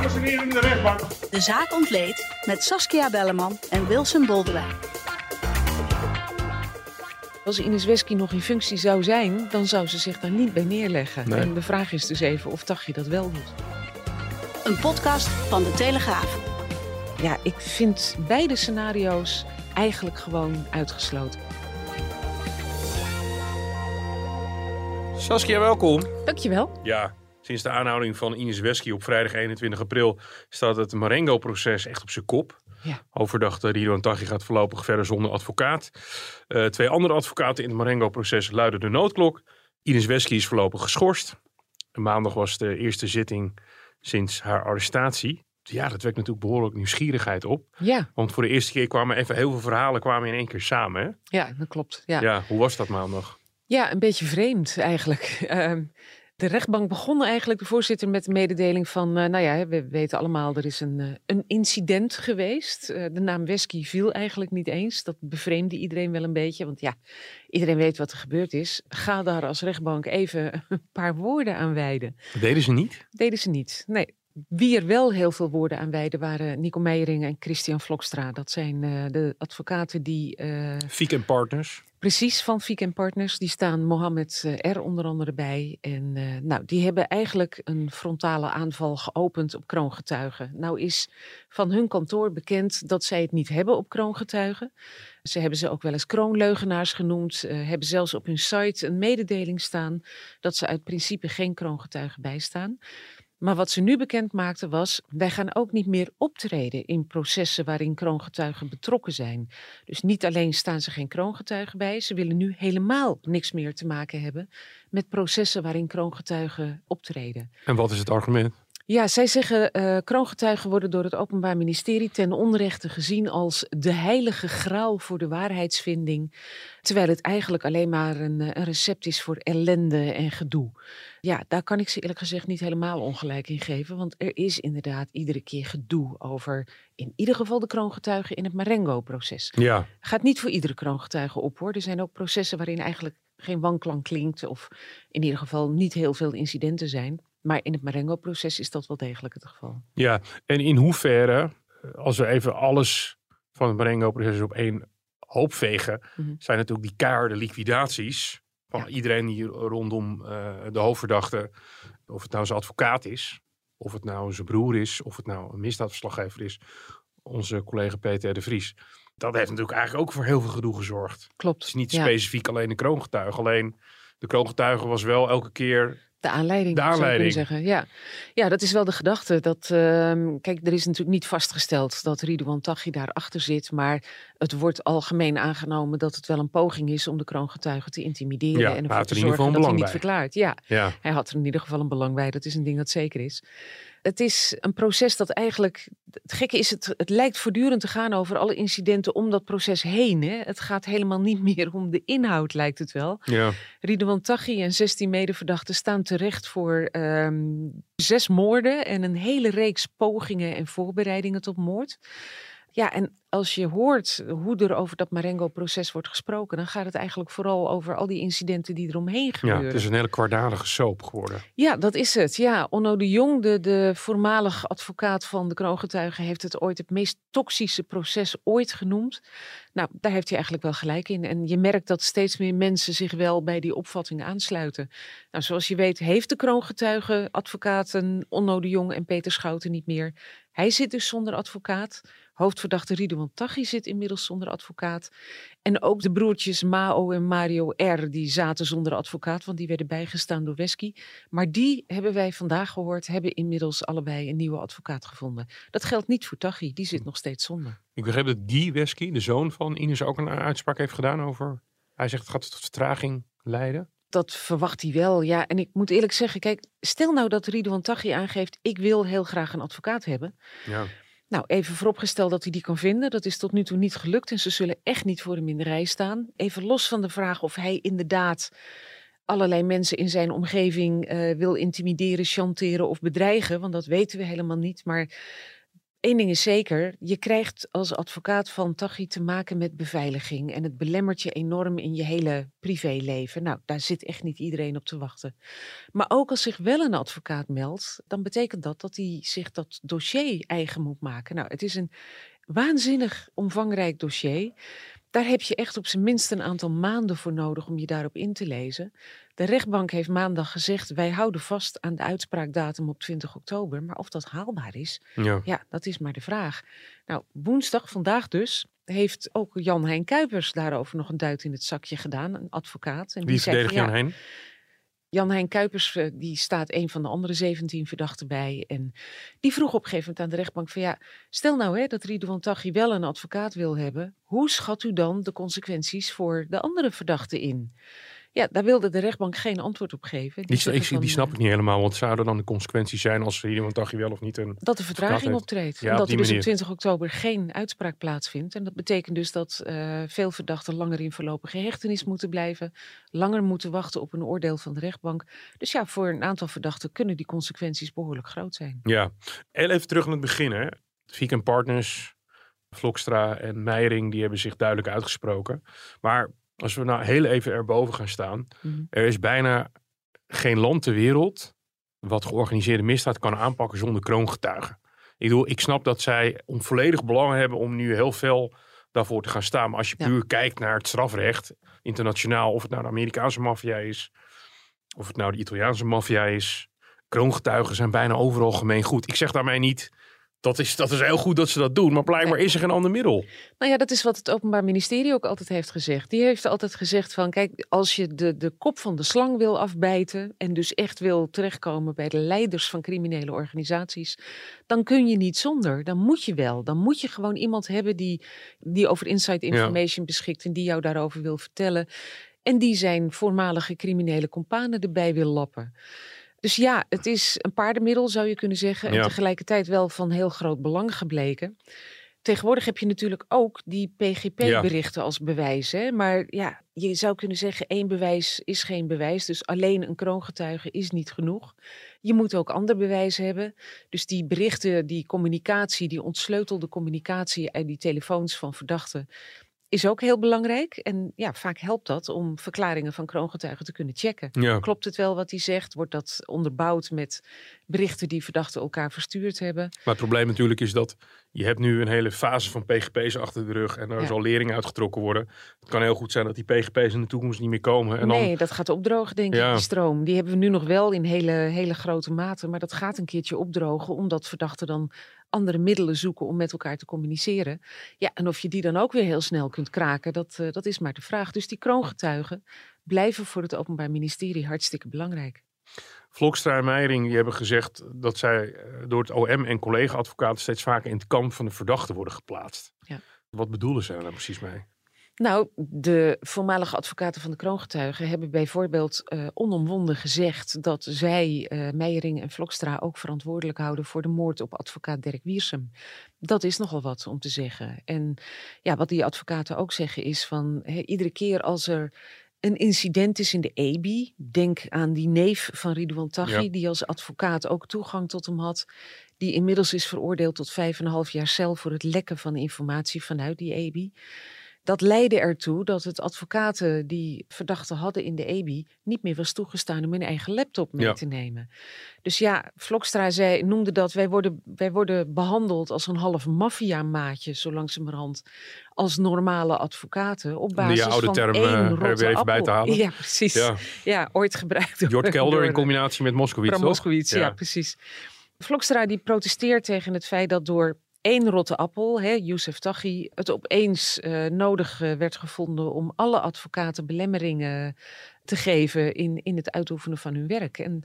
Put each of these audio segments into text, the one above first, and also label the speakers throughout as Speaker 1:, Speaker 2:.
Speaker 1: Dames en heren in de rechtbank.
Speaker 2: De zaak ontleed met Saskia Belleman en Wilson Boldewijn.
Speaker 3: Als Ines Wesky nog in functie zou zijn, dan zou ze zich daar niet bij neerleggen.
Speaker 4: Nee.
Speaker 3: En de vraag is dus even of Tagje dat wel doet.
Speaker 2: Een podcast van De Telegraaf.
Speaker 3: Ja, ik vind beide scenario's eigenlijk gewoon uitgesloten.
Speaker 4: Saskia, welkom.
Speaker 3: Dankjewel.
Speaker 4: Ja, sinds de aanhouding van Ines Wesky op vrijdag 21 april staat het Marengo-proces echt op zijn kop.
Speaker 3: Ja.
Speaker 4: Overdachte Ridouan Taghi gaat voorlopig verder zonder advocaat. Eh, twee andere advocaten in het Marengo-proces luiden de noodklok. Ines Wesky is voorlopig geschorst. Maandag was de eerste zitting sinds haar arrestatie. Ja, dat wekt natuurlijk behoorlijk nieuwsgierigheid op.
Speaker 3: Ja,
Speaker 4: Want voor de eerste keer kwamen even heel veel verhalen kwamen in één keer samen. Hè?
Speaker 3: ja dat klopt. Ja.
Speaker 4: Ja, hoe was dat maandag?
Speaker 3: Ja, een beetje vreemd eigenlijk. Ehm, de rechtbank begon eigenlijk, de voorzitter, met de mededeling van... eh, nou ja, we weten allemaal, er is een, eh, een incident geweest. Eh, de naam Wesky viel eigenlijk niet eens. Dat bevreemde iedereen wel een beetje. Want ja, iedereen weet wat er gebeurd is. Ga daar als rechtbank even een paar woorden aan wijden.
Speaker 4: Dat deden ze niet.
Speaker 3: Deden ze niet. Nee. Wie er wel heel veel woorden aan wijden waren Nico Meijering en Christian Vlokstra. Dat zijn eh, de advocaten die eh,
Speaker 4: Fiek en Partners.
Speaker 3: Precies, van Fiek en Partners. Die staan Mohammed eh, R. onder andere bij. En nou, die hebben eigenlijk een frontale aanval geopend op kroongetuigen. Nou is van hun kantoor bekend dat zij het niet hebben op kroongetuigen. Ze hebben ze ook wel eens kroonleugenaars genoemd. hebben zelfs op hun site een mededeling staan dat ze uit principe geen kroongetuigen bijstaan. Maar wat ze nu bekend maakten was, wij gaan ook niet meer optreden in processen waarin kroongetuigen betrokken zijn. Dus niet alleen staan ze geen kroongetuigen bij, ze willen nu helemaal niks meer te maken hebben met processen waarin kroongetuigen optreden.
Speaker 4: En wat is het argument?
Speaker 3: Ja, zij zeggen eh kroongetuigen worden door het Openbaar Ministerie ten onrechte gezien als de heilige graal voor de waarheidsvinding, terwijl het eigenlijk alleen maar een, eh, een recept is voor ellende en gedoe. Ja, daar kan ik ze eerlijk gezegd niet helemaal ongelijk in geven, want er is inderdaad iedere keer gedoe over in ieder geval de kroongetuigen in het Marengo-proces.
Speaker 4: Ja,
Speaker 3: Gaat niet voor iedere kroongetuige op hoor. Er zijn ook processen waarin eigenlijk geen wanklank klinkt of in ieder geval niet heel veel incidenten zijn. Maar in het Marengo-proces is dat wel degelijk het geval.
Speaker 4: ja. En in hoeverre, eh, als we even alles van het Marengo-proces op één hoop vegen,
Speaker 3: Mhm.
Speaker 4: zijn natuurlijk die keiharde liquidaties van
Speaker 3: Ja.
Speaker 4: iedereen die rondom eh, de hoofdverdachte, of het nou zijn advocaat is, of het nou zijn broer is, of het nou een misdaadverslaggever is, onze collega Peter de Vries. Dat heeft natuurlijk eigenlijk ook voor heel veel gedoe gezorgd.
Speaker 3: Klopt.
Speaker 4: Het is niet
Speaker 3: ja.
Speaker 4: specifiek alleen de kroongetuige, alleen de kroongetuige was wel elke keer
Speaker 3: De aanleiding,
Speaker 4: De
Speaker 3: zou
Speaker 4: aanleiding.
Speaker 3: zeggen. Ja. ja, dat is wel de gedachte. Dat, ehm, kijk, er is natuurlijk niet vastgesteld dat Ridouan Taghi daarachter zit. Maar het wordt algemeen aangenomen dat het wel een poging is om de kroongetuigen te intimideren.
Speaker 4: Ja,
Speaker 3: en ervoor te zorgen dat hij niet verklaart. Ja,
Speaker 4: Ja,
Speaker 3: hij had er in ieder geval een belang bij. Dat is een ding dat zeker is. Het is een proces dat eigenlijk. Het gekke is, het, het lijkt voortdurend te gaan over alle incidenten om dat proces heen. Hè? Het gaat helemaal niet meer om de inhoud, lijkt het wel.
Speaker 4: ja.
Speaker 3: Ridouan Taghi en 16 medeverdachten staan terecht voor ehm, zes moorden en een hele reeks pogingen en voorbereidingen tot moord. Ja, en als je hoort hoe er over dat Marengo-proces wordt gesproken, dan gaat het eigenlijk vooral over al die incidenten die eromheen
Speaker 4: ja,
Speaker 3: gebeuren.
Speaker 4: het is een hele kwaadaardige soap geworden.
Speaker 3: Ja, dat is het. Ja, Onno de Jong, de, de voormalig advocaat van de kroongetuigen, heeft het ooit het meest toxische proces ooit genoemd. Nou, daar heeft hij eigenlijk wel gelijk in. En je merkt dat steeds meer mensen zich wel bij die opvatting aansluiten. Nou, zoals je weet heeft de kroongetuigen advocaten Onno de Jong en Peter Schouten niet meer. Hij zit dus zonder advocaat. Hoofdverdachte Ridouan Taghi zit inmiddels zonder advocaat. En ook de broertjes Mao en Mario R. die zaten zonder advocaat, want die werden bijgestaan door Wesky. Maar die hebben wij vandaag gehoord, hebben inmiddels allebei een nieuwe advocaat gevonden. Dat geldt niet voor Taghi, die zit nog steeds zonder.
Speaker 4: Ik begreep dat Guy Wesky, de zoon van Ines, ook een uitspraak heeft gedaan over... Hij zegt het gaat tot vertraging leiden.
Speaker 3: dat verwacht hij wel. Ja, en ik moet eerlijk zeggen, kijk, stel nou dat Ridouan Taghi aangeeft, ik wil heel graag een advocaat hebben.
Speaker 4: Ja.
Speaker 3: Nou, even vooropgesteld dat hij die kan vinden. Dat is tot nu toe niet gelukt en ze zullen echt niet voor hem in de rij staan. Even los van de vraag of hij inderdaad allerlei mensen in zijn omgeving eh, wil intimideren, chanteren of bedreigen. Want dat weten we helemaal niet. Maar Eén ding is zeker, je krijgt als advocaat van Tachi te maken met beveiliging. En het belemmert je enorm in je hele privéleven. Nou, daar zit echt niet iedereen op te wachten. Maar ook als zich wel een advocaat meldt, dan betekent dat dat hij zich dat dossier eigen moet maken. Nou, het is een waanzinnig omvangrijk dossier. Daar heb je echt op zijn minst een aantal maanden voor nodig om je daarop in te lezen. De rechtbank heeft maandag gezegd: wij houden vast aan de uitspraakdatum op 20 oktober. Maar of dat haalbaar is,
Speaker 4: Ja.
Speaker 3: ja, dat is maar de vraag. Nou, woensdag, vandaag dus, heeft ook Jan Hein Kuipers daarover nog een duit in het zakje gedaan, een advocaat. En
Speaker 4: Wie
Speaker 3: van,
Speaker 4: verdedigt Jan
Speaker 3: ja? Jan Hein Kuipers, eh, die staat een van de andere 17 verdachten bij. En die vroeg op een gegeven moment aan de rechtbank van ja, stel nou hè, dat Ridouan Taghi wel een advocaat wil hebben. Hoe schat u dan de consequenties voor de andere verdachten in? Ja, daar wilde de rechtbank geen antwoord op geven.
Speaker 4: Die, ik,
Speaker 3: van,
Speaker 4: die snap
Speaker 3: eh,
Speaker 4: ik niet helemaal. Wat zouden dan de consequenties zijn als er iemand dacht je wel of niet een...
Speaker 3: Dat de vertraging optreedt.
Speaker 4: Ja,
Speaker 3: omdat
Speaker 4: die
Speaker 3: er dus op
Speaker 4: manier.
Speaker 3: 20 oktober geen uitspraak plaatsvindt. En dat betekent dus dat eh, veel verdachten langer in voorlopige hechtenis moeten blijven. Langer moeten wachten op een oordeel van de rechtbank. Dus ja, voor een aantal verdachten kunnen die consequenties behoorlijk groot zijn.
Speaker 4: Ja. Heel even terug naar het begin. Hè. Viken Partners, Vlokstra en Meijering, die hebben zich duidelijk uitgesproken. Maar als we nou heel even erboven gaan staan.
Speaker 3: Mhm.
Speaker 4: Er is bijna geen land ter wereld wat georganiseerde misdaad kan aanpakken zonder kroongetuigen. Ik bedoel, ik snap dat zij om volledig belang hebben om nu heel veel daarvoor te gaan staan. Maar als je
Speaker 3: Ja.
Speaker 4: puur kijkt naar het strafrecht, internationaal, of het nou de Amerikaanse maffia is, of het nou de Italiaanse maffia is, kroongetuigen zijn bijna overal gemeen goed. Ik zeg daarmee niet, dat is, dat is heel goed dat ze dat doen, maar blijkbaar is er geen ander middel.
Speaker 3: Nou ja, dat is wat het Openbaar Ministerie ook altijd heeft gezegd. Die heeft altijd gezegd van, kijk, als je de, de kop van de slang wil afbijten en dus echt wil terechtkomen bij de leiders van criminele organisaties, dan kun je niet zonder. Dan moet je wel. Dan moet je gewoon iemand hebben die, die over inside information beschikt en die jou daarover wil vertellen. En die zijn voormalige criminele companen erbij wil lappen. Dus ja, het is een paardenmiddel, zou je kunnen zeggen. En tegelijkertijd wel van heel groot belang gebleken. Tegenwoordig heb je natuurlijk ook die PGP-berichten als bewijs. Hè? Maar ja, je zou kunnen zeggen, één bewijs is geen bewijs. Dus alleen een kroongetuige is niet genoeg. Je moet ook ander bewijs hebben. Dus die berichten, die communicatie, die ontsleutelde communicatie uit die telefoons van verdachten is ook heel belangrijk. En ja, vaak helpt dat om verklaringen van kroongetuigen te kunnen checken.
Speaker 4: Ja.
Speaker 3: Klopt het wel wat hij zegt? Wordt dat onderbouwd met berichten die verdachten elkaar verstuurd hebben?
Speaker 4: Maar het probleem natuurlijk is dat je hebt nu een hele fase van PGP's achter de rug en daar
Speaker 3: Ja.
Speaker 4: zal lering uitgetrokken worden. Het kan heel goed zijn dat die PGP's in de toekomst niet meer komen. En dan,
Speaker 3: nee, dat gaat opdrogen, denk ik, die stroom. Die hebben we nu nog wel in hele, hele grote mate. Maar dat gaat een keertje opdrogen, omdat verdachten dan andere middelen zoeken om met elkaar te communiceren. Ja, en of je die dan ook weer heel snel kunt kraken, dat, eh, dat is maar de vraag. Dus die kroongetuigen blijven voor het Openbaar Ministerie hartstikke belangrijk.
Speaker 4: Vlokstra en Meijering die hebben gezegd dat zij eh, door het OM en collega-advocaten steeds vaker in het kamp van de verdachte worden geplaatst.
Speaker 3: Ja.
Speaker 4: Wat bedoelen ze daar nou precies mee?
Speaker 3: Nou, de voormalige advocaten van de kroongetuigen hebben bijvoorbeeld eh, onomwonden gezegd dat zij, eh Meijering en Vlokstra, ook verantwoordelijk houden voor de moord op advocaat Dirk Wiersum. Dat is nogal wat om te zeggen. En ja, wat die advocaten ook zeggen is van iedere keer als er een incident is in de EBI, denk aan die neef van Ridouan Taghi,
Speaker 4: Ja.
Speaker 3: die als advocaat ook toegang tot hem had, die inmiddels is veroordeeld tot vijf en een half jaar cel voor het lekken van informatie vanuit die EBI. Dat leidde ertoe dat het advocaten die verdachten hadden in de EBI niet meer was toegestaan om hun eigen laptop mee
Speaker 4: Ja.
Speaker 3: te nemen. Dus ja, Vlokstra zei, noemde dat wij worden, wij worden behandeld als een half maffiamaatje, zo langzamerhand, als normale advocaten op
Speaker 4: die
Speaker 3: basis
Speaker 4: oude
Speaker 3: van
Speaker 4: term,
Speaker 3: één
Speaker 4: eh, er weer even bij te halen.
Speaker 3: Ja, precies. Ja,
Speaker 4: Ja,
Speaker 3: ooit gebruikt
Speaker 4: Jort Kelder
Speaker 3: door
Speaker 4: in
Speaker 3: de-
Speaker 4: combinatie met Moskowitz?
Speaker 3: Moskowitz, ja.
Speaker 4: Ja.
Speaker 3: precies. Vlokstra die protesteert tegen het feit dat door één rotte appel, hè, Youssef Taghi, het opeens eh, nodig eh, werd gevonden om alle advocaten belemmeringen te geven in, in het uitoefenen van hun werk. En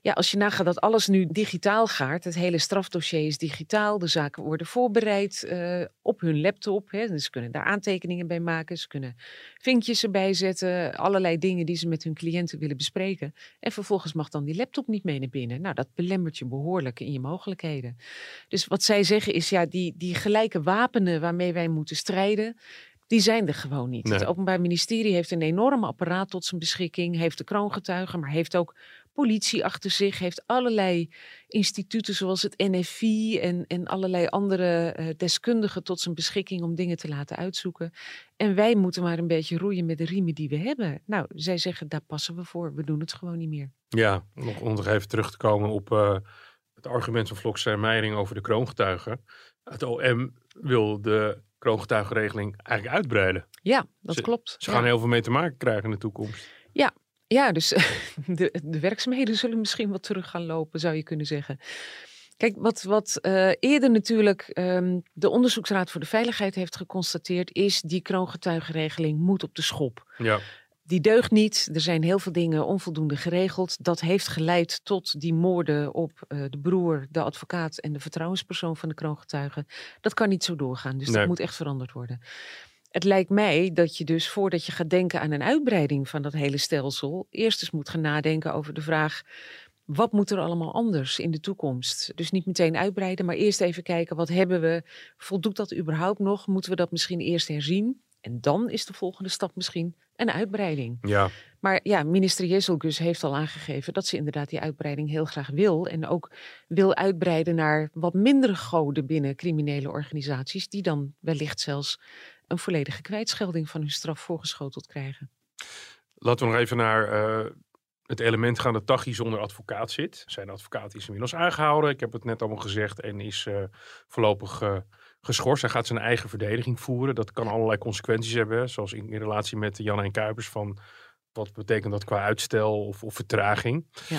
Speaker 3: ja, als je nagaat dat alles nu digitaal gaat, het hele strafdossier is digitaal, de zaken worden voorbereid uh, op hun laptop. Hè, dus ze kunnen daar aantekeningen bij maken, ze kunnen vinkjes erbij zetten, allerlei dingen die ze met hun cliënten willen bespreken. En vervolgens mag dan die laptop niet mee naar binnen. Nou, dat belemmert je behoorlijk in je mogelijkheden. Dus wat zij zeggen is, ja, die, die gelijke wapenen waarmee wij moeten strijden, die zijn er gewoon niet. Het Openbaar Ministerie heeft een enorm apparaat tot zijn beschikking, heeft de kroongetuigen, maar heeft ook politie achter zich, heeft allerlei instituten zoals het NFI en, en allerlei andere uh, deskundigen tot zijn beschikking om dingen te laten uitzoeken. En wij moeten maar een beetje roeien met de riemen die we hebben. Nou, zij zeggen, daar passen we voor, we doen het gewoon niet meer.
Speaker 4: Ja, nog, om nog even terug te komen op uh, het argument van Vloks en Meijering over de kroongetuigen. Het OM wil de kroongetuigenregeling eigenlijk uitbreiden.
Speaker 3: Ja, dat klopt.
Speaker 4: Ze gaan heel veel mee te maken krijgen in de toekomst.
Speaker 3: Ja, ja dus de, de werkzaamheden zullen misschien wat terug gaan lopen, zou je kunnen zeggen. Kijk, wat, wat uh, eerder natuurlijk um, de Onderzoeksraad voor de Veiligheid heeft geconstateerd, is die kroongetuigenregeling moet op de schop.
Speaker 4: Ja
Speaker 3: die deugt niet. Er zijn heel veel dingen onvoldoende geregeld. Dat heeft geleid tot die moorden op uh, de broer, de advocaat en de vertrouwenspersoon van de kroongetuigen. Dat kan niet zo doorgaan. Dus nee. dat moet echt veranderd worden. Het lijkt mij dat je dus voordat je gaat denken aan een uitbreiding van dat hele stelsel, eerst eens moet gaan nadenken over de vraag. Wat moet er allemaal anders in de toekomst? Dus niet meteen uitbreiden, maar eerst even kijken wat hebben we. Voldoet dat überhaupt nog? Moeten we dat misschien eerst herzien? En dan is de volgende stap misschien een uitbreiding.
Speaker 4: Ja.
Speaker 3: Maar ja, minister Jezelgus heeft al aangegeven dat ze inderdaad die uitbreiding heel graag wil. En ook wil uitbreiden naar wat mindere goden binnen criminele organisaties. Die dan wellicht zelfs een volledige kwijtschelding van hun straf voorgeschoteld krijgen.
Speaker 4: Laten we nog even naar uh, het element gaan dat Tachi zonder advocaat zit. Zijn advocaat is inmiddels aangehouden. Ik heb het net allemaal gezegd. En is uh, voorlopig... Uh, geschorst. Hij gaat zijn eigen verdediging voeren. Dat kan allerlei consequenties hebben. Zoals in, in relatie met Jan en Kuipers. Van wat betekent dat qua uitstel of, of vertraging.
Speaker 3: Ja.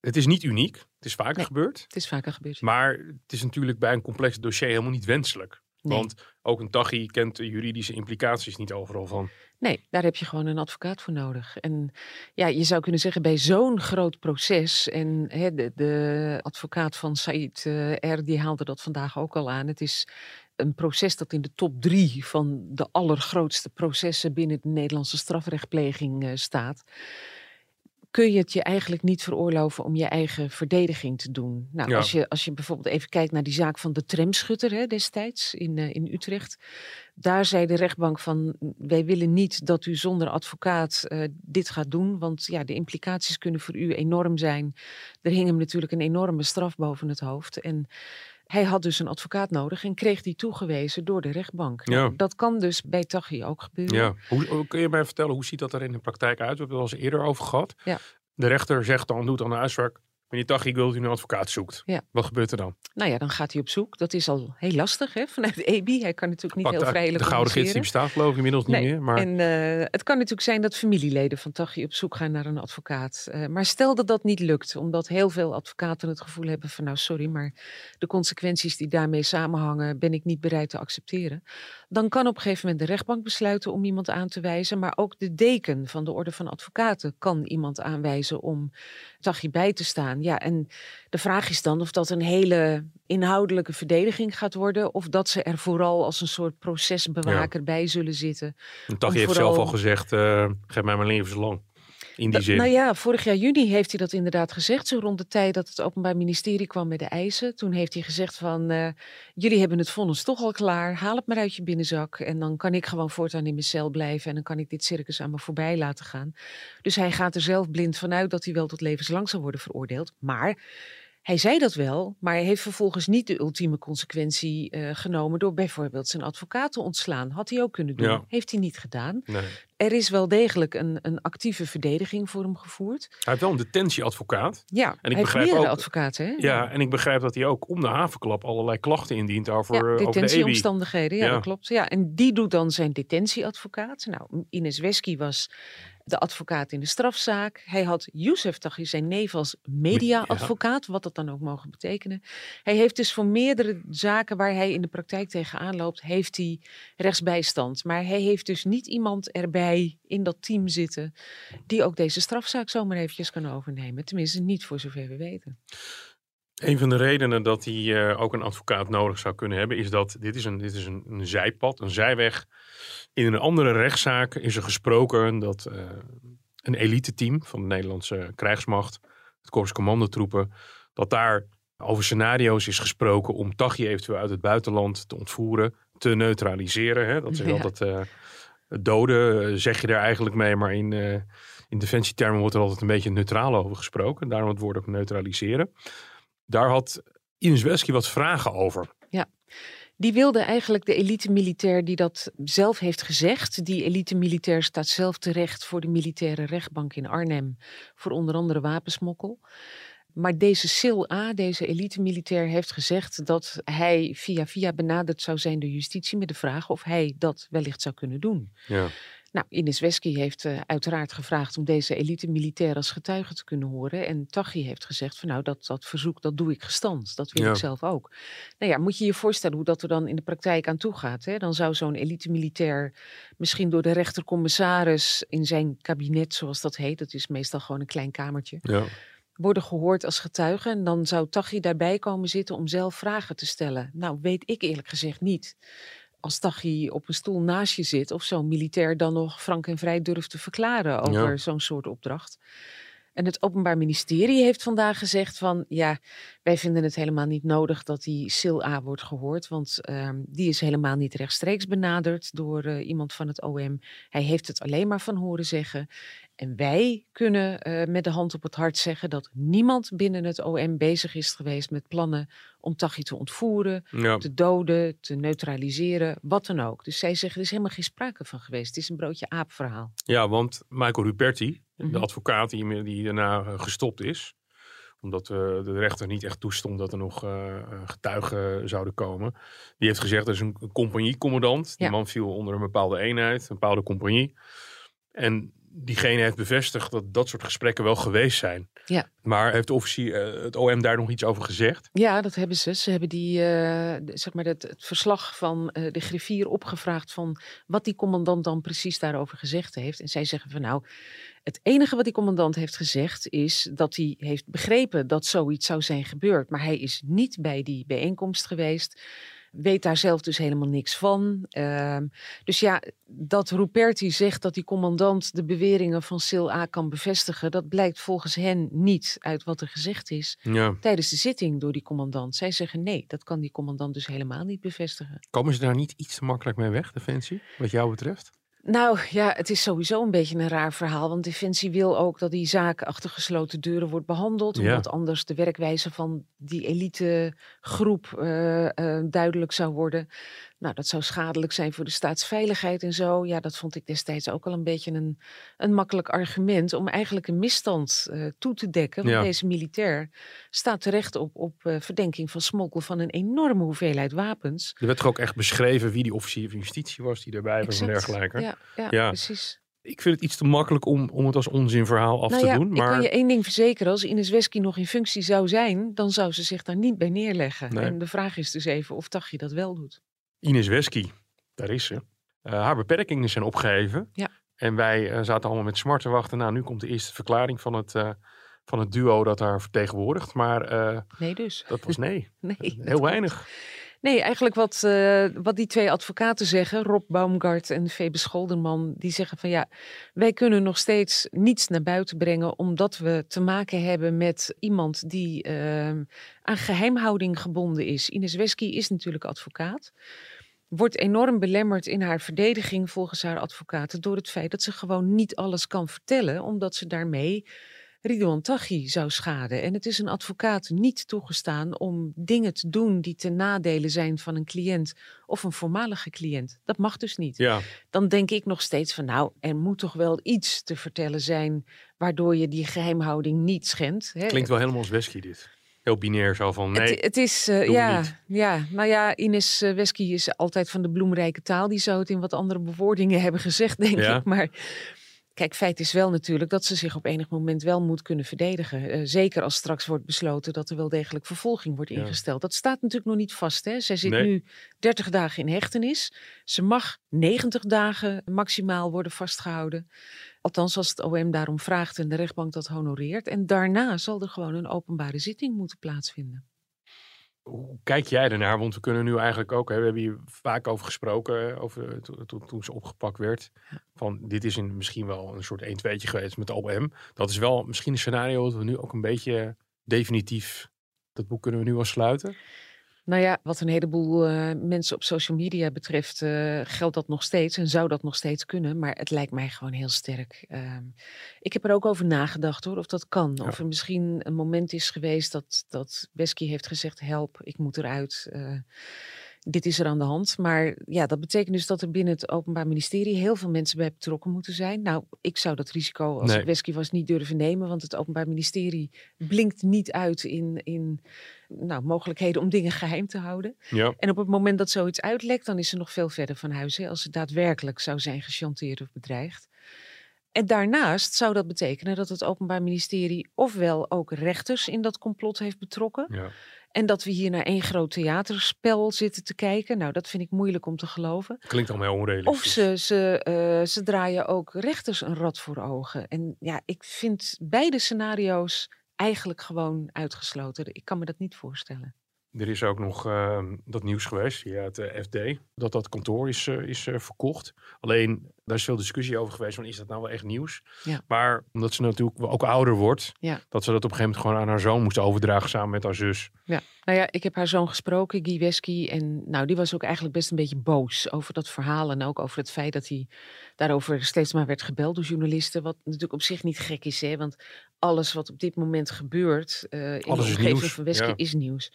Speaker 4: Het is niet uniek. Het is vaker gebeurd.
Speaker 3: Het is vaker gebeurd.
Speaker 4: Maar het is natuurlijk bij een complex dossier helemaal niet wenselijk. Want ook een Tachi kent de juridische implicaties niet overal van.
Speaker 3: Nee, daar heb je gewoon een advocaat voor nodig. En ja, je zou kunnen zeggen bij zo'n groot proces. En hè, de, de, advocaat van Said uh, R. die haalde dat vandaag ook al aan. Het is een proces dat in de top drie van de allergrootste processen binnen de Nederlandse strafrechtpleging uh, staat kun je het je eigenlijk niet veroorloven om je eigen verdediging te doen. Nou, als, je, als je bijvoorbeeld even kijkt naar die zaak van de tramschutter hè, destijds in, uh, in Utrecht. Daar zei de rechtbank van, wij willen niet dat u zonder advocaat uh, dit gaat doen, want ja, de implicaties kunnen voor u enorm zijn. Er hing hem natuurlijk een enorme straf boven het hoofd. En hij had dus een advocaat nodig en kreeg die toegewezen door de rechtbank.
Speaker 4: Ja.
Speaker 3: Dat kan dus bij Taghi ook gebeuren.
Speaker 4: Ja. Hoe, kun je mij vertellen, hoe ziet dat er in de praktijk uit? We hebben het al eens eerder over gehad.
Speaker 3: Ja.
Speaker 4: De rechter zegt dan, doet dan de uitspraak. Meneer Taghi, ik wil dat u een advocaat zoekt.
Speaker 3: Ja.
Speaker 4: Wat gebeurt er dan?
Speaker 3: Nou ja, dan gaat hij op zoek. Dat is al heel lastig hè, vanuit de EBI. Hij kan natuurlijk niet
Speaker 4: Pakt
Speaker 3: heel vrijelijk
Speaker 4: De gouden gids die bestaat geloof ik inmiddels
Speaker 3: nee.
Speaker 4: niet meer. Maar...
Speaker 3: En uh, het kan natuurlijk zijn dat familieleden van Taghi op zoek gaan naar een advocaat. Uh, maar stel dat dat niet lukt, omdat heel veel advocaten het gevoel hebben van nou sorry, maar de consequenties die daarmee samenhangen ben ik niet bereid te accepteren. Dan kan op een gegeven moment de rechtbank besluiten om iemand aan te wijzen. Maar ook de deken van de orde van advocaten kan iemand aanwijzen om Taghi bij te staan. Ja, en de vraag is dan of dat een hele inhoudelijke verdediging gaat worden. Of dat ze er vooral als een soort procesbewaker ja. bij zullen zitten.
Speaker 4: Taghi heeft vooral... zelf al gezegd, uh, geef mij mijn levenslang. In die zin.
Speaker 3: Nou ja, vorig jaar juni heeft hij dat inderdaad gezegd. Zo rond de tijd dat het Openbaar Ministerie kwam met de eisen. Toen heeft hij gezegd van, uh, jullie hebben het vonnis toch al klaar. Haal het maar uit je binnenzak. En dan kan ik gewoon voortaan in mijn cel blijven. En dan kan ik dit circus aan me voorbij laten gaan. Dus hij gaat er zelf blind vanuit dat hij wel tot levenslang zal worden veroordeeld. Maar hij zei dat wel, maar hij heeft vervolgens niet de ultieme consequentie uh, genomen door bijvoorbeeld zijn advocaat te ontslaan. Had hij ook kunnen doen.
Speaker 4: Ja.
Speaker 3: Heeft hij niet gedaan.
Speaker 4: Nee.
Speaker 3: Er is wel degelijk een, een actieve verdediging voor hem gevoerd.
Speaker 4: Hij heeft wel een detentieadvocaat.
Speaker 3: Ja,
Speaker 4: en ik
Speaker 3: hij
Speaker 4: begrijp
Speaker 3: heeft
Speaker 4: ook,
Speaker 3: advocaten. Hè?
Speaker 4: Ja, en ik begrijp dat hij ook om de havenklap allerlei klachten indient over,
Speaker 3: ja,
Speaker 4: over de EBI.
Speaker 3: detentieomstandigheden. Ja,
Speaker 4: Ja.
Speaker 3: dat klopt. Ja, en die doet dan zijn detentieadvocaat. Nou, Ines Wesky was de advocaat in de strafzaak. Hij had Youssef Taghi, zijn neef, als media-advocaat, wat dat dan ook mogen betekenen. Hij heeft dus voor meerdere zaken waar hij in de praktijk tegenaan loopt, heeft hij rechtsbijstand. Maar hij heeft dus niet iemand erbij in dat team zitten die ook deze strafzaak zomaar eventjes kan overnemen. Tenminste, niet voor zover we weten.
Speaker 4: Een van de redenen dat hij uh, ook een advocaat nodig zou kunnen hebben, is dat dit is, een, dit is een zijpad, een zijweg. In een andere rechtszaak is er gesproken dat uh, een elite-team van de Nederlandse krijgsmacht, het Korps Commandotroepen, dat daar over scenario's is gesproken om Taghi eventueel uit het buitenland te ontvoeren, te neutraliseren. Hè? Dat is ja. altijd uh, doden, zeg je daar eigenlijk mee, maar in, in defensietermen wordt er altijd een beetje neutraal over gesproken. Daarom het woord ook neutraliseren. Daar had Ines Wesky wat vragen over.
Speaker 3: Ja, die wilde eigenlijk de elite militair die dat zelf heeft gezegd. Die elite militair staat zelf terecht voor de militaire rechtbank in Arnhem. Voor onder andere wapensmokkel. Maar deze Sil A, deze elite militair, heeft gezegd dat hij via via benaderd zou zijn door justitie met de vraag of hij dat wellicht zou kunnen doen.
Speaker 4: Ja.
Speaker 3: Nou, Ines Wesky heeft uh, uiteraard gevraagd om deze elite militair als getuige te kunnen horen. En Taghi heeft gezegd van nou, dat, dat verzoek, dat doe ik gestand. Dat wil ja. ik zelf ook. Nou ja, moet je je voorstellen hoe dat er dan in de praktijk aan toe gaat. Hè? Dan zou zo'n elite militair misschien door de rechtercommissaris in zijn kabinet, zoals dat heet, dat is meestal gewoon een klein kamertje.
Speaker 4: Ja
Speaker 3: worden gehoord als getuige. En dan zou Taghi daarbij komen zitten om zelf vragen te stellen. Nou, weet ik eerlijk gezegd niet als Taghi op een stoel naast je zit, of zo'n militair dan nog frank en vrij durft te verklaren over ja. zo'n soort opdracht. En het Openbaar Ministerie heeft vandaag gezegd van ja, wij vinden het helemaal niet nodig dat die Sil A wordt gehoord, want uh, die is helemaal niet rechtstreeks benaderd door uh, iemand van het OM. Hij heeft het alleen maar van horen zeggen. En wij kunnen uh, met de hand op het hart zeggen dat niemand binnen het OM bezig is geweest met plannen om Taghi te ontvoeren,
Speaker 4: ja.
Speaker 3: te doden, te neutraliseren, wat dan ook. Dus zij zeggen er is helemaal geen sprake van geweest. Het is een broodje aap verhaal.
Speaker 4: Ja, want Michael Ruperti, mm
Speaker 3: Mhm.
Speaker 4: -hmm. de advocaat die, die daarna gestopt is, omdat uh, de rechter niet echt toestond dat er nog uh, getuigen zouden komen. Die heeft gezegd, er is een, compagniecommandant. Die man viel onder een bepaalde eenheid, een bepaalde compagnie. En diegene heeft bevestigd dat dat soort gesprekken wel geweest zijn.
Speaker 3: Ja.
Speaker 4: Maar heeft de officier, uh, het OM daar nog iets over gezegd?
Speaker 3: Ja, dat hebben ze. Ze hebben die, uh, zeg maar het, het, verslag van uh, de griffier opgevraagd van wat die commandant dan precies daarover gezegd heeft. En zij zeggen van nou, het enige wat die commandant heeft gezegd is dat hij heeft begrepen dat zoiets zou zijn gebeurd. Maar hij is niet bij die bijeenkomst geweest. Weet daar zelf dus helemaal niks van. Uh, dus ja, dat Ruperti zegt dat die commandant de beweringen van Sil A kan bevestigen, dat blijkt volgens hen niet uit wat er gezegd is
Speaker 4: ja.
Speaker 3: tijdens de zitting door die commandant. Zij zeggen nee, dat kan die commandant dus helemaal niet bevestigen.
Speaker 4: Komen ze daar niet iets te makkelijk mee weg, Defensie, wat jou betreft?
Speaker 3: Nou ja, het is sowieso een beetje een raar verhaal. Want Defensie wil ook dat die zaak achter gesloten deuren wordt behandeld.
Speaker 4: Ja.
Speaker 3: Omdat anders de werkwijze van die elitegroep uh, uh, duidelijk zou worden. Nou, dat zou schadelijk zijn voor de staatsveiligheid en zo. Ja, dat vond ik destijds ook al een beetje een, een makkelijk argument. Om eigenlijk een misstand uh, toe te dekken. Want
Speaker 4: Ja.
Speaker 3: deze militair staat terecht op, op uh, verdenking van smokkel van een enorme hoeveelheid wapens.
Speaker 4: Er werd toch ook echt beschreven wie die officier van justitie was die erbij was en dergelijke.
Speaker 3: Ja, ja,
Speaker 4: Ja.
Speaker 3: precies.
Speaker 4: Ik vind het iets te makkelijk om, om het als onzinverhaal af
Speaker 3: nou
Speaker 4: te
Speaker 3: ja,
Speaker 4: doen.
Speaker 3: ik
Speaker 4: Maar
Speaker 3: kan je één ding verzekeren. Als Ines Wesky nog in functie zou zijn, dan zou ze zich daar niet bij neerleggen.
Speaker 4: Nee.
Speaker 3: En de vraag is dus even of Tagje dat wel doet.
Speaker 4: Ines Wesky, daar is ze. Uh, haar beperkingen zijn opgeheven.
Speaker 3: Ja.
Speaker 4: En wij uh, zaten allemaal met smart te wachten. Nou, nu komt de eerste verklaring van het, uh, van het duo dat haar vertegenwoordigt. Maar eh,
Speaker 3: Nee dus.
Speaker 4: dat was nee.
Speaker 3: Nee,
Speaker 4: Heel weinig.
Speaker 3: Nee, eigenlijk wat, uh, wat die twee advocaten zeggen, Rob Baumgart en Febe Scholderman, die zeggen van ja, wij kunnen nog steeds niets naar buiten brengen omdat we te maken hebben met iemand die uh, aan geheimhouding gebonden is. Ines Wesky is natuurlijk advocaat. Wordt enorm belemmerd in haar verdediging volgens haar advocaten door het feit dat ze gewoon niet alles kan vertellen, omdat ze daarmee Ridwan Taghi zou schaden. En het is een advocaat niet toegestaan om dingen te doen die ten nadele zijn van een cliënt of een voormalige cliënt. Dat mag dus niet.
Speaker 4: Ja,
Speaker 3: Dan denk ik nog steeds van nou, er moet toch wel iets te vertellen zijn waardoor je die geheimhouding niet schendt. Hè?
Speaker 4: klinkt wel helemaal als Wesky dit. Heel binair zo van nee.
Speaker 3: Het, het is, uh,
Speaker 4: doe
Speaker 3: ja,
Speaker 4: niet.
Speaker 3: ja, nou ja, Ines uh, Wesky is altijd van de bloemrijke taal. Die zou het in wat andere bewoordingen hebben gezegd, denk
Speaker 4: Ja.
Speaker 3: ik. Maar Kijk, feit is wel natuurlijk dat ze zich op enig moment wel moet kunnen verdedigen. Eh, zeker als straks wordt besloten dat er wel degelijk vervolging wordt
Speaker 4: Ja.
Speaker 3: ingesteld. Dat staat natuurlijk nog niet vast. Hè? Zij zit
Speaker 4: Nee.
Speaker 3: nu 30 dagen in hechtenis. Ze mag 90 dagen maximaal worden vastgehouden. Althans, als het OM daarom vraagt en de rechtbank dat honoreert. En daarna zal er gewoon een openbare zitting moeten plaatsvinden.
Speaker 4: Hoe kijk jij ernaar? Want we kunnen nu eigenlijk ook, hè, we hebben hier vaak over gesproken, over, to- to- toen ze opgepakt werd. Van dit is een, misschien wel een soort 1-2'tje geweest met de OM. Dat is wel misschien een scenario dat we nu ook een beetje definitief, dat boek kunnen we nu wel sluiten.
Speaker 3: Nou ja, wat een heleboel eh, mensen op social media betreft, eh, geldt dat nog steeds en zou dat nog steeds kunnen. Maar het lijkt mij gewoon heel sterk. Ehm, ik heb er ook over nagedacht hoor, of dat kan.
Speaker 4: Ja.
Speaker 3: Of er misschien een moment is geweest dat, dat Wesky heeft gezegd: help, ik moet eruit. eh, dit is er aan de hand. Maar ja, dat betekent dus dat er binnen het Openbaar Ministerie heel veel mensen bij betrokken moeten zijn. Nou, ik zou dat risico als
Speaker 4: Nee.
Speaker 3: ik Wesky was niet durven nemen, want het Openbaar Ministerie blinkt niet uit in, in nou, mogelijkheden om dingen geheim te houden.
Speaker 4: Ja,
Speaker 3: En op het moment dat zoiets uitlekt, dan is ze nog veel verder van huis. Hè, als ze daadwerkelijk zou zijn gechanteerd of bedreigd. En daarnaast zou dat betekenen dat het Openbaar Ministerie ofwel ook rechters in dat complot heeft betrokken.
Speaker 4: ja.
Speaker 3: En dat we hier naar één groot theaterspel zitten te kijken. Nou, dat vind ik moeilijk om te geloven.
Speaker 4: klinkt allemaal heel onrealistisch.
Speaker 3: Of ze, ze, eh, ze draaien ook rechters een rad voor ogen. En ja, ik vind beide scenario's eigenlijk gewoon uitgesloten. Ik kan me dat niet voorstellen.
Speaker 4: Er is ook nog eh, dat nieuws geweest via het eh, FD, dat dat kantoor is, eh, is eh, verkocht. Alleen, daar is veel discussie over geweest, van is dat nou wel echt nieuws?
Speaker 3: Ja.
Speaker 4: Maar omdat ze natuurlijk ook ouder wordt,
Speaker 3: Ja.
Speaker 4: dat ze dat op een gegeven moment gewoon aan haar zoon moest overdragen samen met haar zus.
Speaker 3: Ja, nou ja, ik heb haar zoon gesproken, Guy Wesky. En nou, die was ook eigenlijk best een beetje boos over dat verhaal. En ook over het feit dat hij daarover steeds maar werd gebeld door journalisten. Wat natuurlijk op zich niet gek is, hè. Want alles wat op dit moment gebeurt eh, in
Speaker 4: Alles
Speaker 3: de omgeving van Wesky
Speaker 4: ja.
Speaker 3: is nieuws.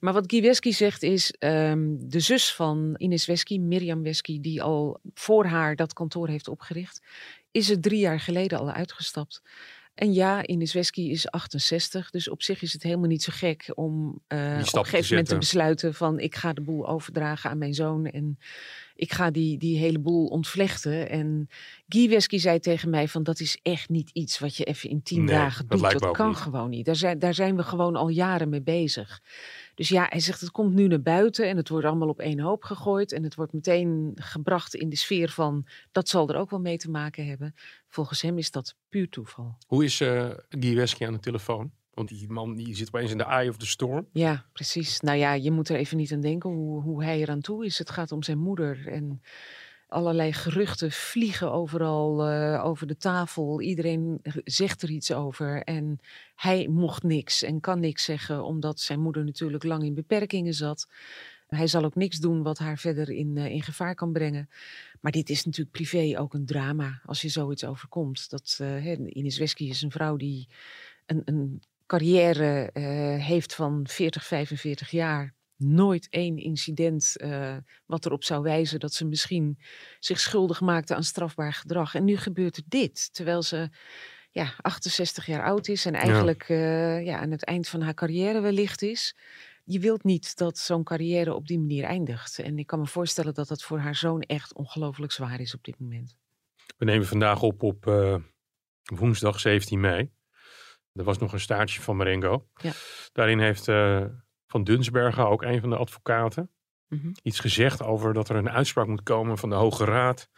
Speaker 3: Maar wat Guy Wesky zegt is, ehm, de zus van Ines Wesky, Mirjam Wesky, die al voor haar dat kantoor heeft opgericht, is er drie jaar geleden al uitgestapt. En ja, Ines Wesky is 68, dus op zich is het helemaal niet zo gek om eh, op een gegeven moment te besluiten van ik ga de boel overdragen aan mijn zoon en ik ga die, die hele boel ontvlechten. En Guy Wesky zei tegen mij van dat is echt niet iets wat je even in tien
Speaker 4: Nee,
Speaker 3: dagen doet. Dat kan
Speaker 4: niet.
Speaker 3: gewoon niet. Daar zijn, daar zijn we gewoon al jaren mee bezig. Dus ja, hij zegt het komt nu naar buiten en het wordt allemaal op één hoop gegooid. En het wordt meteen gebracht in de sfeer van dat zal er ook wel mee te maken hebben. Volgens hem is dat puur toeval.
Speaker 4: Hoe is eh Guy Wesky aan de telefoon? Want die man die zit opeens in de eye of the storm.
Speaker 3: Ja, precies. Nou ja, je moet er even niet aan denken hoe, hoe hij eraan toe is. Het gaat om zijn moeder en allerlei geruchten vliegen overal eh, over de tafel. Iedereen zegt er iets over en hij mocht niks en kan niks zeggen omdat zijn moeder natuurlijk lang in beperkingen zat. Hij zal ook niks doen wat haar verder in, eh, in gevaar kan brengen. Maar dit is natuurlijk privé ook een drama als je zoiets overkomt. Dat, eh, Ines Wesky is een vrouw die een, een carrière eh, heeft van 40, 45 jaar. Nooit één incident wat erop zou wijzen dat ze misschien zich schuldig maakte aan strafbaar gedrag. En nu gebeurt er dit, terwijl ze ja, 68 jaar oud is en eigenlijk eh, ja, aan het eind van haar carrière wellicht is. Je wilt niet dat zo'n carrière op die manier eindigt. En ik kan me voorstellen dat dat voor haar zoon echt ongelooflijk zwaar is op dit moment.
Speaker 4: We nemen vandaag op op eh, woensdag 17 mei. Er was nog een staartje van Marengo.
Speaker 3: Ja.
Speaker 4: Daarin heeft eh, Van Dunsbergen, ook een van de advocaten,
Speaker 3: Mhm.
Speaker 4: iets gezegd over dat er een uitspraak moet komen van de Hoge Raad.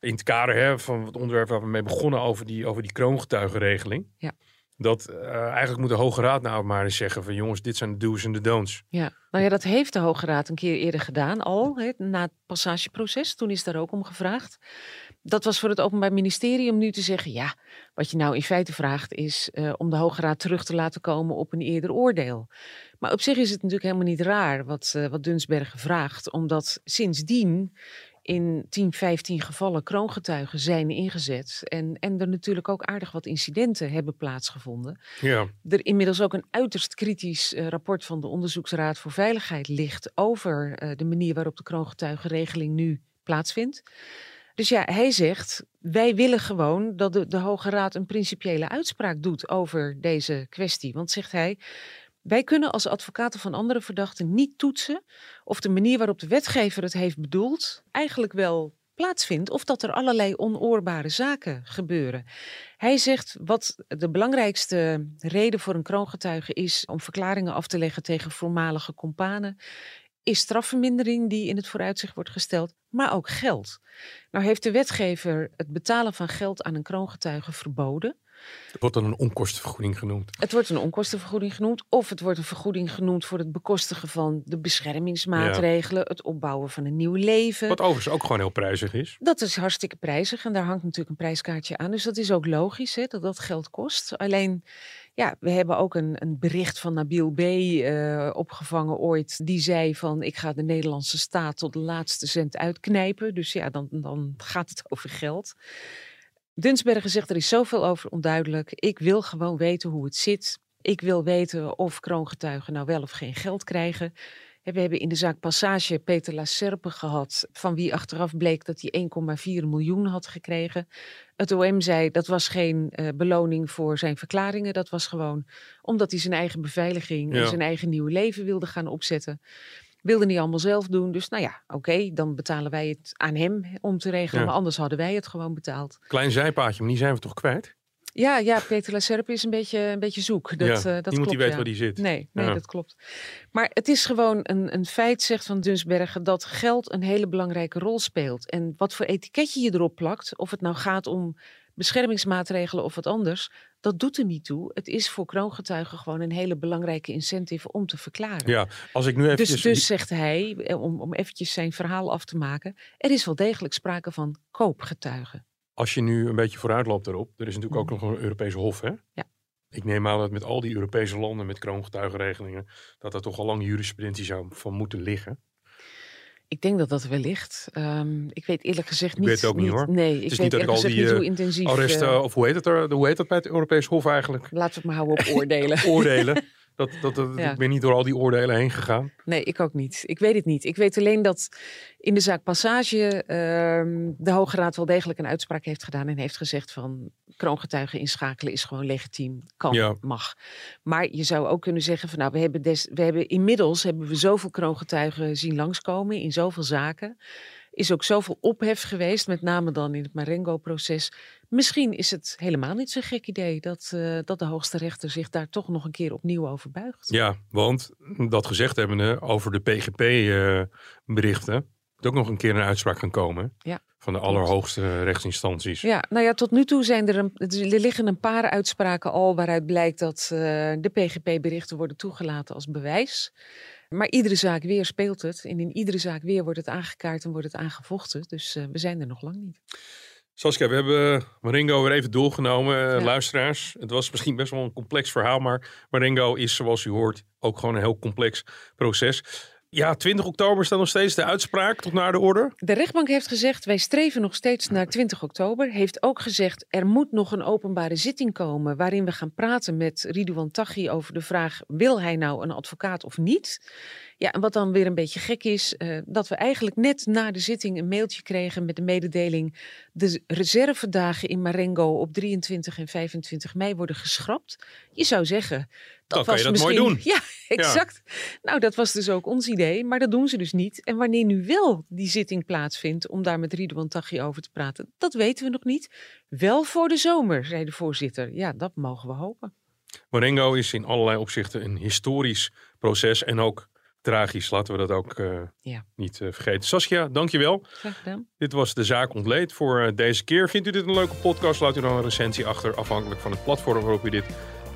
Speaker 4: In het kader hè, van het onderwerp waar we mee begonnen over die, over die kroongetuigenregeling.
Speaker 3: Ja.
Speaker 4: Dat eh, eigenlijk moet de Hoge Raad nou maar eens zeggen van jongens, dit zijn de do's en de don'ts.
Speaker 3: Ja, nou ja, dat heeft de Hoge Raad een keer eerder gedaan, al na het passageproces. Toen is daar ook om gevraagd. Dat was voor het Openbaar Ministerie om nu te zeggen: ja, wat je nou in feite vraagt is eh, om de Hoge Raad terug te laten komen op een eerder oordeel. Maar op zich is het natuurlijk helemaal niet raar wat, eh, wat Dunsbergen vraagt, omdat sindsdien in 10, 15 gevallen kroongetuigen zijn ingezet. En, en er natuurlijk ook aardig wat incidenten hebben plaatsgevonden
Speaker 4: Ja,
Speaker 3: er inmiddels ook een uiterst kritisch eh, rapport van de Onderzoeksraad voor Veiligheid ligt over eh, de manier waarop de kroongetuigenregeling nu plaatsvindt. Dus ja, hij zegt, wij willen gewoon dat de, de Hoge Raad een principiële uitspraak doet over deze kwestie. Want zegt hij, wij kunnen als advocaten van andere verdachten niet toetsen of de manier waarop de wetgever het heeft bedoeld eigenlijk wel plaatsvindt of dat er allerlei onoorbare zaken gebeuren. Hij zegt wat de belangrijkste reden voor een kroongetuige is om verklaringen af te leggen tegen voormalige companen, is strafvermindering die in het vooruitzicht wordt gesteld, maar ook geld. Nou heeft de wetgever het betalen van geld aan een kroongetuige verboden.
Speaker 4: Het wordt dan een onkostenvergoeding genoemd.
Speaker 3: Het wordt een onkostenvergoeding genoemd. Of het wordt een vergoeding genoemd voor het bekostigen van de beschermingsmaatregelen. Het opbouwen van een nieuw leven.
Speaker 4: Wat overigens ook gewoon heel prijzig is.
Speaker 3: Dat is hartstikke prijzig. En daar hangt natuurlijk een prijskaartje aan. Dus dat is ook logisch hè, dat dat geld kost. Alleen, ja, we hebben ook een, een bericht van Nabil B. eh, opgevangen ooit. Die zei van, ik ga de Nederlandse staat tot de laatste cent uitknijpen. Dus ja, dan, dan gaat het over geld. Dunsbergen zegt er is zoveel over onduidelijk. Ik wil gewoon weten hoe het zit. Ik wil weten of kroongetuigen nou wel of geen geld krijgen. En We hebben in de zaak Passage Peter Lacerpe gehad, van wie achteraf bleek dat hij 1,4 miljoen had gekregen. Het OM zei dat was geen eh, beloning voor zijn verklaringen, dat was gewoon omdat hij zijn eigen beveiliging en zijn eigen nieuwe leven wilde gaan opzetten. Wilde niet allemaal zelf doen, dus nou ja, oké, dan betalen wij het aan hem om te regelen,
Speaker 4: Ja.
Speaker 3: maar anders hadden wij het gewoon betaald.
Speaker 4: Klein zijpaadje, maar die zijn we toch kwijt?
Speaker 3: Ja, ja, Peter Lacerpe is een beetje, een beetje zoek. Dat,
Speaker 4: ja,
Speaker 3: eh, dat
Speaker 4: niemand
Speaker 3: klopt,
Speaker 4: die weet
Speaker 3: ja.
Speaker 4: waar die zit.
Speaker 3: Nee, nee
Speaker 4: Ja.
Speaker 3: dat klopt. Maar het is gewoon een, een feit, zegt Van Dunsbergen, dat geld een hele belangrijke rol speelt. En wat voor etiketje je erop plakt, of het nou gaat om beschermingsmaatregelen of wat anders, dat doet er niet toe. Het is voor kroongetuigen gewoon een hele belangrijke incentive om te verklaren.
Speaker 4: Ja, als ik nu even...
Speaker 3: Dus, dus zegt hij, eh, om, om eventjes zijn verhaal af te maken, er is wel degelijk sprake van koopgetuigen.
Speaker 4: Als je nu een beetje vooruit loopt daarop, er is natuurlijk ook
Speaker 3: Mhm.
Speaker 4: nog een Europese hof, hè?
Speaker 3: Ja.
Speaker 4: Ik neem aan dat met al die Europese landen met kroongetuigenregelingen, dat er toch al lang jurisprudentie zou van moeten liggen.
Speaker 3: Ik denk dat dat wellicht. Ehm ik weet eerlijk gezegd
Speaker 4: Ik
Speaker 3: niet.
Speaker 4: weet het ook niet, hoor.
Speaker 3: Nee, ik
Speaker 4: is
Speaker 3: weet
Speaker 4: niet dat ik al die,
Speaker 3: niet
Speaker 4: eh,
Speaker 3: hoe intensief.
Speaker 4: Arresten,
Speaker 3: eh,
Speaker 4: of hoe heet, het er, hoe heet dat bij het Europees Hof eigenlijk?
Speaker 3: laten we het maar houden op oordelen.
Speaker 4: Oordelen. Dat, dat, dat,
Speaker 3: Ja.
Speaker 4: Ik ben niet door al die oordelen heen gegaan.
Speaker 3: Nee, ik ook niet. Ik weet het niet. Ik weet alleen dat in de zaak Passage ehm, de Hoge Raad wel degelijk een uitspraak heeft gedaan en heeft gezegd van kroongetuigen inschakelen is gewoon legitiem, kan,
Speaker 4: Ja.
Speaker 3: mag. Maar je zou ook kunnen zeggen van nou, we hebben, des, we hebben inmiddels hebben we zoveel kroongetuigen zien langskomen in zoveel zaken. Is ook zoveel ophef geweest, met name dan in het Marengo-proces. Misschien is het helemaal niet zo'n gek idee dat, eh, dat de hoogste rechter zich daar toch nog een keer opnieuw over buigt.
Speaker 4: Ja, want dat gezegd hebbende over de PGP-berichten, moet ook nog een keer een uitspraak gaan komen.
Speaker 3: Ja.
Speaker 4: Van de allerhoogste rechtsinstanties.
Speaker 3: Ja, nou ja, tot nu toe zijn er, een, er liggen een paar uitspraken al waaruit blijkt dat eh, de PGP-berichten worden toegelaten als bewijs. Maar iedere zaak weer speelt het. En in iedere zaak weer wordt het aangekaart en wordt het aangevochten. Dus eh, we zijn er nog lang niet.
Speaker 4: Saskia, we hebben Marengo weer even doorgenomen, eh,
Speaker 3: Ja.
Speaker 4: luisteraars. Het was misschien best wel een complex verhaal, maar Marengo is, zoals u hoort, ook gewoon een heel complex proces. Ja, 20 oktober staat nog steeds de uitspraak tot naar de orde.
Speaker 3: De rechtbank heeft gezegd, wij streven nog steeds naar 20 oktober. Heeft ook gezegd, er moet nog een openbare zitting komen... waarin we gaan praten met Ridouan Taghi over de vraag... wil hij nou een advocaat of niet? Ja, en wat dan weer een beetje gek is... eh, dat we eigenlijk net na de zitting een mailtje kregen met de mededeling... de reservedagen in Marengo op 23 en 25 mei worden geschrapt. Je zou zeggen...
Speaker 4: Dan kan je dat
Speaker 3: misschien...
Speaker 4: mooi doen.
Speaker 3: Ja, exact. Nou, dat was dus ook ons idee, maar dat doen ze dus niet. En wanneer nu wel die zitting plaatsvindt om daar met Ridouan Taghi over te praten, dat weten we nog niet. Wel voor de zomer, zei de voorzitter. Ja, dat mogen we hopen.
Speaker 4: Marengo is in allerlei opzichten een historisch proces en ook tragisch. Laten we dat ook eh,
Speaker 3: Ja.
Speaker 4: niet eh, vergeten. Saskia, dankjewel.
Speaker 3: Graag gedaan.
Speaker 4: Dit was de zaak ontleed voor eh, deze keer. Vindt u dit een leuke podcast? Laat u dan een recensie achter, afhankelijk van het platform waarop u dit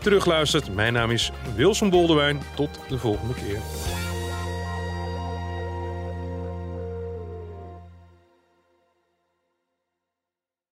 Speaker 4: terugluistert. Mijn naam is Wilson Boldewijn. Tot de volgende keer.